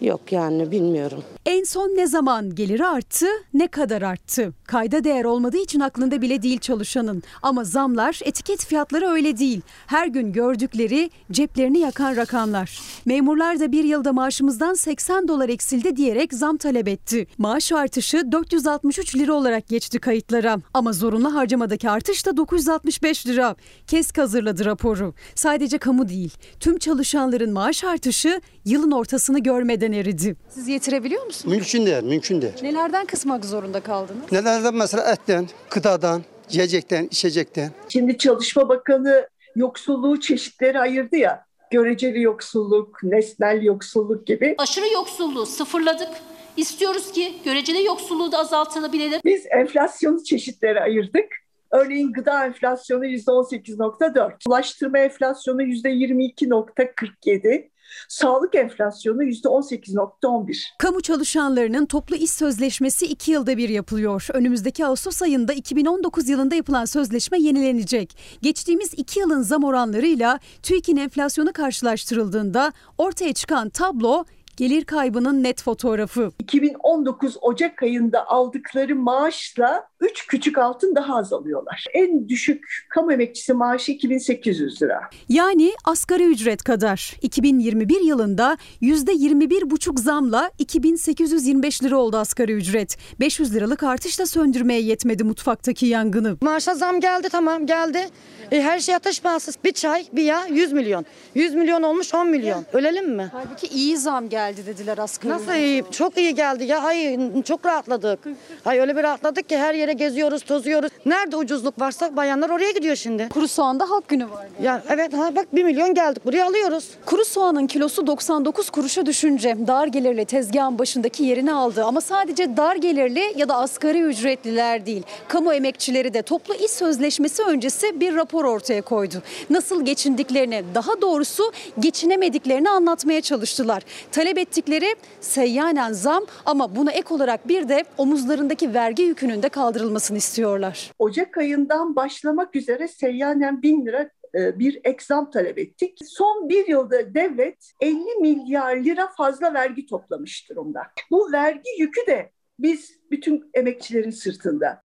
Yok yani bilmiyorum. En son ne zaman geliri arttı, ne kadar arttı? Kayda değer olmadığı için aklında bile değil çalışanın. Ama zamlar, etiket fiyatları öyle değil. Her gün gördükleri ceplerini yakan rakamlar. Memurlar da bir yılda maaşımızdan 80 dolar eksildi diyerek zam talep etti. Maaş artışı 463 lira olarak geçti kayıtlara. Ama zorunlu harcamadaki artış da 965 lira. KESK hazırladı raporu. Sadece kamu değil, tüm çalışanların maaş artışı yılın ortasını görmeden eridi. Siz yetirebiliyor musunuz? Mümkün değil, mümkün değil. Nelerden kısmak zorunda kaldınız? Nelerden mesela etten, gıdadan, yiyecekten, içecekten. Şimdi Çalışma Bakanı yoksulluğu çeşitleri ayırdı ya. Göreceli yoksulluk, nesnel yoksulluk gibi. Aşırı yoksulluğu sıfırladık. İstiyoruz ki göreceli yoksulluğu da azaltılabilelim. Biz enflasyonu çeşitlere ayırdık. Örneğin gıda enflasyonu %18.4, ulaştırma enflasyonu %22.47, sağlık enflasyonu %18.11. Kamu çalışanlarının toplu iş sözleşmesi 2 yılda bir yapılıyor. Önümüzdeki Ağustos ayında 2019 yılında yapılan sözleşme yenilenecek. Geçtiğimiz 2 yılın zam oranlarıyla TÜİK'in enflasyonu karşılaştırıldığında ortaya çıkan tablo gelir kaybının net fotoğrafı. 2019 Ocak ayında aldıkları maaşla 3 küçük altın daha az alıyorlar. En düşük kamu emekçisi maaşı 2800 lira. Yani asgari ücret kadar. 2021 yılında %21,5 zamla 2825 lira oldu asgari ücret. 500 liralık artış da söndürmeye yetmedi mutfaktaki yangını. Maaşa zam geldi tamam geldi. E, her şey ateş pahası. Bir çay, bir yağ 100 milyon. 100 milyon olmuş 10 milyon. Ölelim mi? Halbuki iyi zam geldi dediler asgari Nasıl iyi? Çok iyi geldi ya. Hayır çok rahatladık. Hayır öyle bir rahatladık ki her yere geziyoruz, tozuyoruz. Nerede ucuzluk varsa bayanlar oraya gidiyor şimdi. Kuru soğanda halk günü var. Ya evet ha bak 1 milyon geldik buraya alıyoruz. Kuru soğanın kilosu 99 kuruşa düşünce dar gelirli tezgahın başındaki yerini aldı. Ama sadece dar gelirli ya da asgari ücretliler değil. Kamu emekçileri de toplu iş sözleşmesi öncesi bir rapor ortaya koydu. Nasıl geçindiklerini daha doğrusu geçinemediklerini anlatmaya çalıştılar. Talep ettikleri seyyanen zam ama buna ek olarak bir de omuzlarındaki vergi yükünün de kaldırılmasını istiyorlar. Ocak ayından başlamak üzere seyyanen 1000 lira e, bir eksam talep ettik. Son bir yılda devlet 50 milyar lira fazla vergi toplamış durumda. Bu vergi yükü de biz bütün emekçilerin sırtında.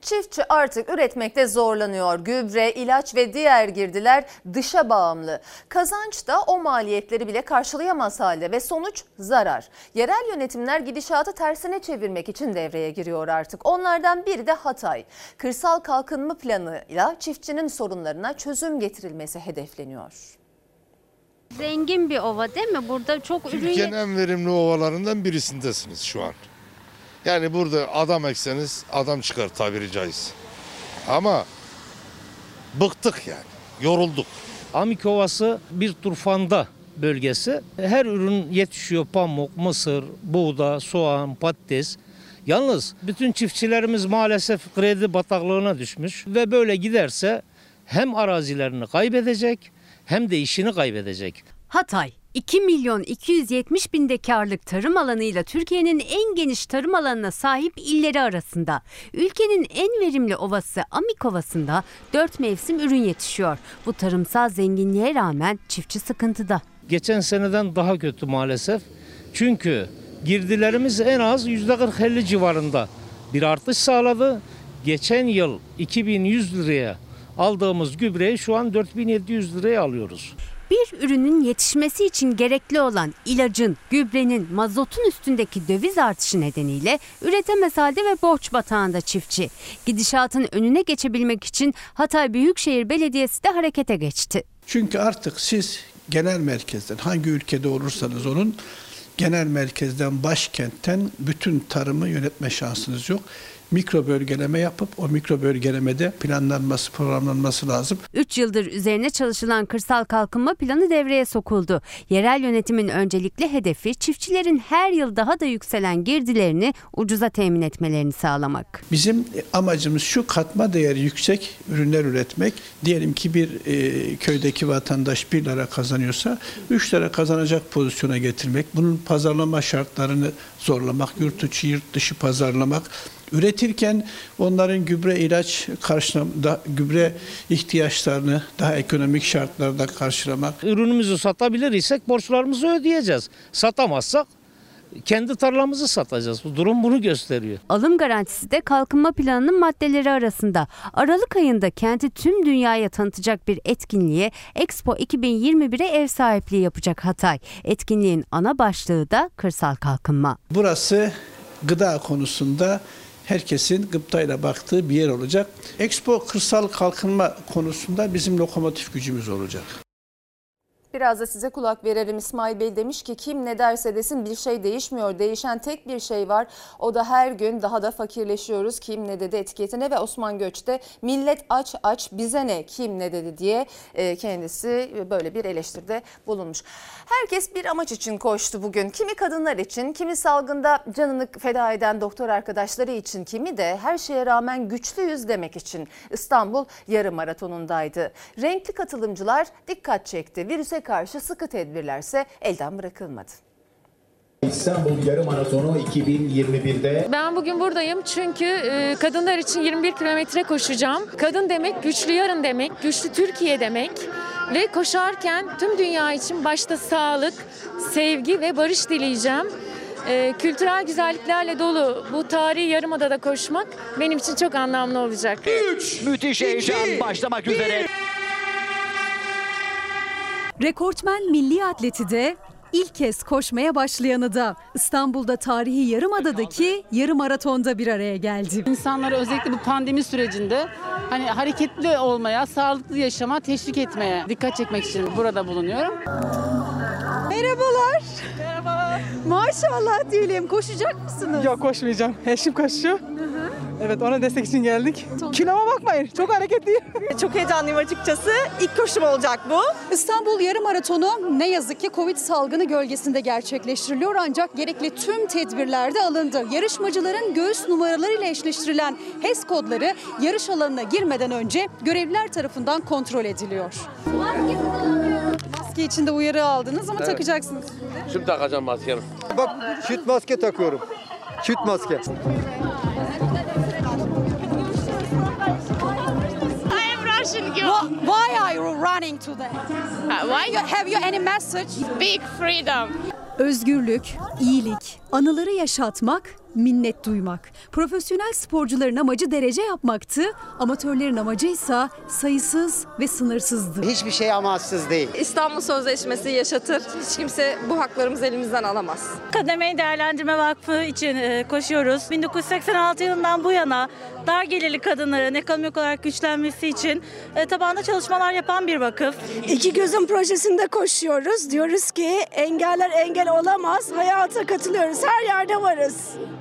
Çiftçi artık üretmekte zorlanıyor. Gübre, ilaç ve diğer girdiler dışa bağımlı. Kazanç da o maliyetleri bile karşılayamaz halde ve sonuç zarar. Yerel yönetimler gidişatı tersine çevirmek için devreye giriyor artık. Onlardan biri de Hatay. Kırsal kalkınma planıyla çiftçinin sorunlarına çözüm getirilmesi hedefleniyor. Zengin bir ova değil mi? Burada çok ürün Türkiye'nin en verimli ovalarından birisindesiniz şu an. Yani burada adam ekseniz adam çıkar tabiri caiz. Ama bıktık yani, yorulduk. Amik Ovası bir turfanda bölgesi. Her ürün yetişiyor. Pamuk, mısır, buğda, soğan, patates. Yalnız bütün çiftçilerimiz maalesef kredi bataklığına düşmüş ve böyle giderse hem arazilerini kaybedecek hem de işini kaybedecek. Hatay 2 milyon 270 bin dekarlık tarım alanıyla Türkiye'nin en geniş tarım alanına sahip illeri arasında. Ülkenin en verimli ovası Amik Ovası'nda 4 mevsim ürün yetişiyor. Bu tarımsal zenginliğe rağmen çiftçi sıkıntıda. Geçen seneden daha kötü maalesef. Çünkü girdilerimiz en az %40-50 civarında bir artış sağladı. Geçen yıl 2100 liraya aldığımız gübreyi şu an 4700 liraya alıyoruz. Bir ürünün yetişmesi için gerekli olan ilacın, gübrenin, mazotun üstündeki döviz artışı nedeniyle üretemez halde ve borç batağında çiftçi. Gidişatın önüne geçebilmek için Hatay Büyükşehir Belediyesi de harekete geçti. Çünkü artık siz genel merkezden hangi ülkede olursanız olun genel merkezden başkentten bütün tarımı yönetme şansınız yok mikro bölgeleme yapıp o mikro bölgelemede planlanması, programlanması lazım. 3 yıldır üzerine çalışılan kırsal kalkınma planı devreye sokuldu. Yerel yönetimin öncelikli hedefi çiftçilerin her yıl daha da yükselen girdilerini ucuza temin etmelerini sağlamak. Bizim amacımız şu katma değeri yüksek ürünler üretmek. Diyelim ki bir e, köydeki vatandaş 1 lira kazanıyorsa 3 lira kazanacak pozisyona getirmek. Bunun pazarlama şartlarını zorlamak, yurt içi yurt dışı pazarlamak, üretirken onların gübre ilaç karşılamada gübre ihtiyaçlarını daha ekonomik şartlarda karşılamak. Ürünümüzü satabilir isek borçlarımızı ödeyeceğiz. Satamazsak kendi tarlamızı satacağız. Bu durum bunu gösteriyor. Alım garantisi de kalkınma planının maddeleri arasında. Aralık ayında kenti tüm dünyaya tanıtacak bir etkinliğe Expo 2021'e ev sahipliği yapacak Hatay. Etkinliğin ana başlığı da kırsal kalkınma. Burası gıda konusunda herkesin gıptayla baktığı bir yer olacak. Expo kırsal kalkınma konusunda bizim lokomotif gücümüz olacak. Biraz da size kulak verelim. İsmail Bey demiş ki kim ne derse desin bir şey değişmiyor. Değişen tek bir şey var. O da her gün daha da fakirleşiyoruz. Kim ne dedi etiketine ve Osman Göç'te millet aç aç bize ne kim ne dedi diye e, kendisi böyle bir eleştiride bulunmuş. Herkes bir amaç için koştu bugün. Kimi kadınlar için, kimi salgında canını feda eden doktor arkadaşları için, kimi de her şeye rağmen güçlüyüz demek için İstanbul yarım maratonundaydı. Renkli katılımcılar dikkat çekti. Virüse karşı sıkı tedbirlerse elden bırakılmadı. İstanbul Yarım Maratonu 2021'de Ben bugün buradayım çünkü e, kadınlar için 21 kilometre koşacağım. Kadın demek güçlü yarın demek, güçlü Türkiye demek. Ve koşarken tüm dünya için başta sağlık, sevgi ve barış dileyeceğim. E, kültürel güzelliklerle dolu bu tarihi yarımadada koşmak benim için çok anlamlı olacak. Müthiş heyecan başlamak üzere. Rekortmen milli atleti de ilk kez koşmaya başlayanı da İstanbul'da tarihi Yarımada'daki yarım maratonda bir araya geldi. İnsanları özellikle bu pandemi sürecinde hani hareketli olmaya, sağlıklı yaşama teşvik etmeye dikkat çekmek için burada bulunuyorum. Merhabalar. Merhaba. Maşallah diyelim. Koşacak mısınız? Yok koşmayacağım. Eşim koşuyor. Evet ona destek için geldik. Kiloma bakmayın. Çok hareketliyim. Çok heyecanlıyım açıkçası. İlk koşum olacak bu. İstanbul Yarım Maratonu ne yazık ki Covid salgını gölgesinde gerçekleştiriliyor ancak gerekli tüm tedbirler de alındı. Yarışmacıların göğüs numaralarıyla eşleştirilen HES kodları yarış alanına girmeden önce görevliler tarafından kontrol ediliyor. Maske için de uyarı aldınız ama Evet. takacaksınız. Şimdi takacağım maskemi. Bak çift maske takıyorum. Çift maske. Russian girl. Why are you running today? why? Have you any message? Big freedom. Özgürlük, iyilik, anıları yaşatmak, minnet duymak. Profesyonel sporcuların amacı derece yapmaktı, amatörlerin amacı ise sayısız ve sınırsızdı. Hiçbir şey amaçsız değil. İstanbul Sözleşmesi yaşatır. Hiç kimse bu haklarımızı elimizden alamaz. Kademeyi Değerlendirme Vakfı için e, koşuyoruz. 1986 yılından bu yana dar gelirli kadınların ekonomik olarak güçlenmesi için e, tabanda çalışmalar yapan bir vakıf. İki Gözüm projesinde koşuyoruz. Diyoruz ki engeller engel olamaz. Hayata katılıyoruz. Her yerde varız.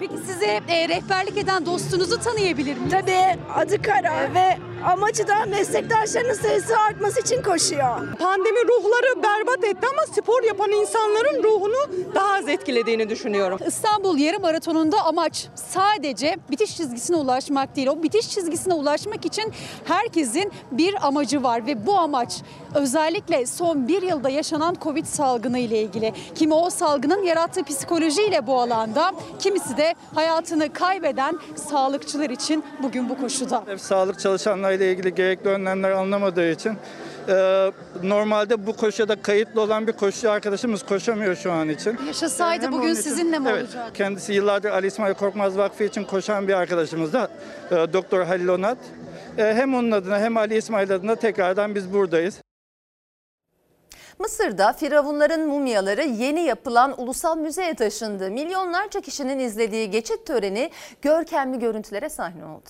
Peki size e, rehberlik eden dostunuzu tanıyabilir miyim? Tabii adı Kara ve amacı da meslektaşlarının sayısı artması için koşuyor. Pandemi ruhları berbat etti ama spor yapan insanların ruhunu daha az etkilediğini düşünüyorum. İstanbul Yarım Maratonu'nda amaç sadece bitiş çizgisine ulaşmak değil. O bitiş çizgisine ulaşmak için herkesin bir amacı var ve bu amaç özellikle son bir yılda yaşanan Covid salgını ile ilgili. Kimi o salgının yarattığı psikolojiyle bu alanda, kimisi de hayatını kaybeden sağlıkçılar için bugün bu koşuda. Sağlık çalışanlarıyla ilgili gerekli önlemler alınamadığı için e, normalde bu koşuda kayıtlı olan bir koşucu arkadaşımız koşamıyor şu an için. Yaşasaydı bugün için- sizinle mi evet, olacak? Kendisi yıllardır Ali İsmail Korkmaz Vakfı için koşan bir arkadaşımız da e, Doktor Halil Onat. E, hem onun adına hem Ali İsmail adına tekrardan biz buradayız. Mısır'da firavunların mumyaları yeni yapılan ulusal müzeye taşındı. Milyonlarca kişinin izlediği geçit töreni görkemli görüntülere sahne oldu.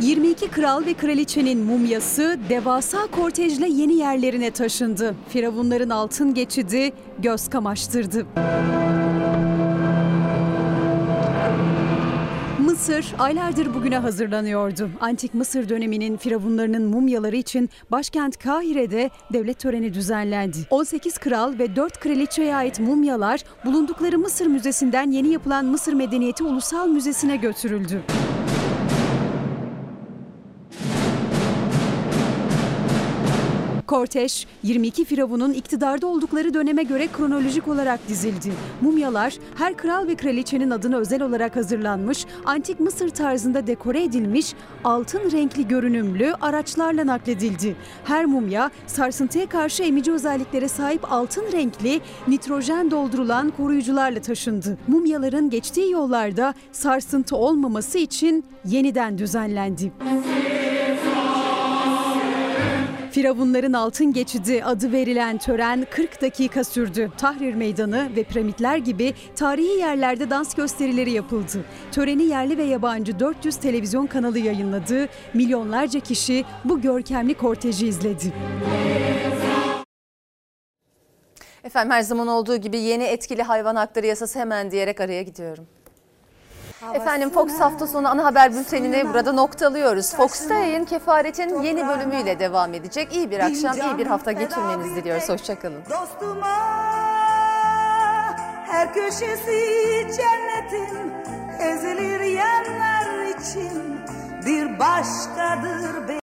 ...22 kral ve kraliçenin mumyası devasa kortejle yeni yerlerine taşındı. Firavunların altın geçidi göz kamaştırdı. Mısır aylardır bugüne hazırlanıyordu. Antik Mısır döneminin firavunlarının mumyaları için başkent Kahire'de devlet töreni düzenlendi. 18 kral ve 4 kraliçeye ait mumyalar bulundukları Mısır Müzesi'nden yeni yapılan Mısır Medeniyeti Ulusal Müzesi'ne götürüldü. Korteş, 22 firavunun iktidarda oldukları döneme göre kronolojik olarak dizildi. Mumyalar her kral ve kraliçenin adına özel olarak hazırlanmış, antik Mısır tarzında dekore edilmiş, altın renkli görünümlü araçlarla nakledildi. Her mumya sarsıntıya karşı emici özelliklere sahip altın renkli, nitrojen doldurulan koruyucularla taşındı. Mumyaların geçtiği yollarda sarsıntı olmaması için yeniden düzenlendi. Firavunların altın geçidi adı verilen tören 40 dakika sürdü. Tahrir Meydanı ve piramitler gibi tarihi yerlerde dans gösterileri yapıldı. Töreni yerli ve yabancı 400 televizyon kanalı yayınladı. Milyonlarca kişi bu görkemli korteji izledi. Efendim her zaman olduğu gibi yeni etkili hayvan hakları yasası hemen diyerek araya gidiyorum. Efendim Fox hafta sonu ana haber bültenini burada noktalıyoruz. Fox'ta yayın kefaretin yeni bölümüyle devam edecek. İyi bir akşam, iyi bir hafta geçirmenizi diliyoruz. Hoşçakalın. Dostuma her köşesi cennetin ezilir yerler için bir başkadır.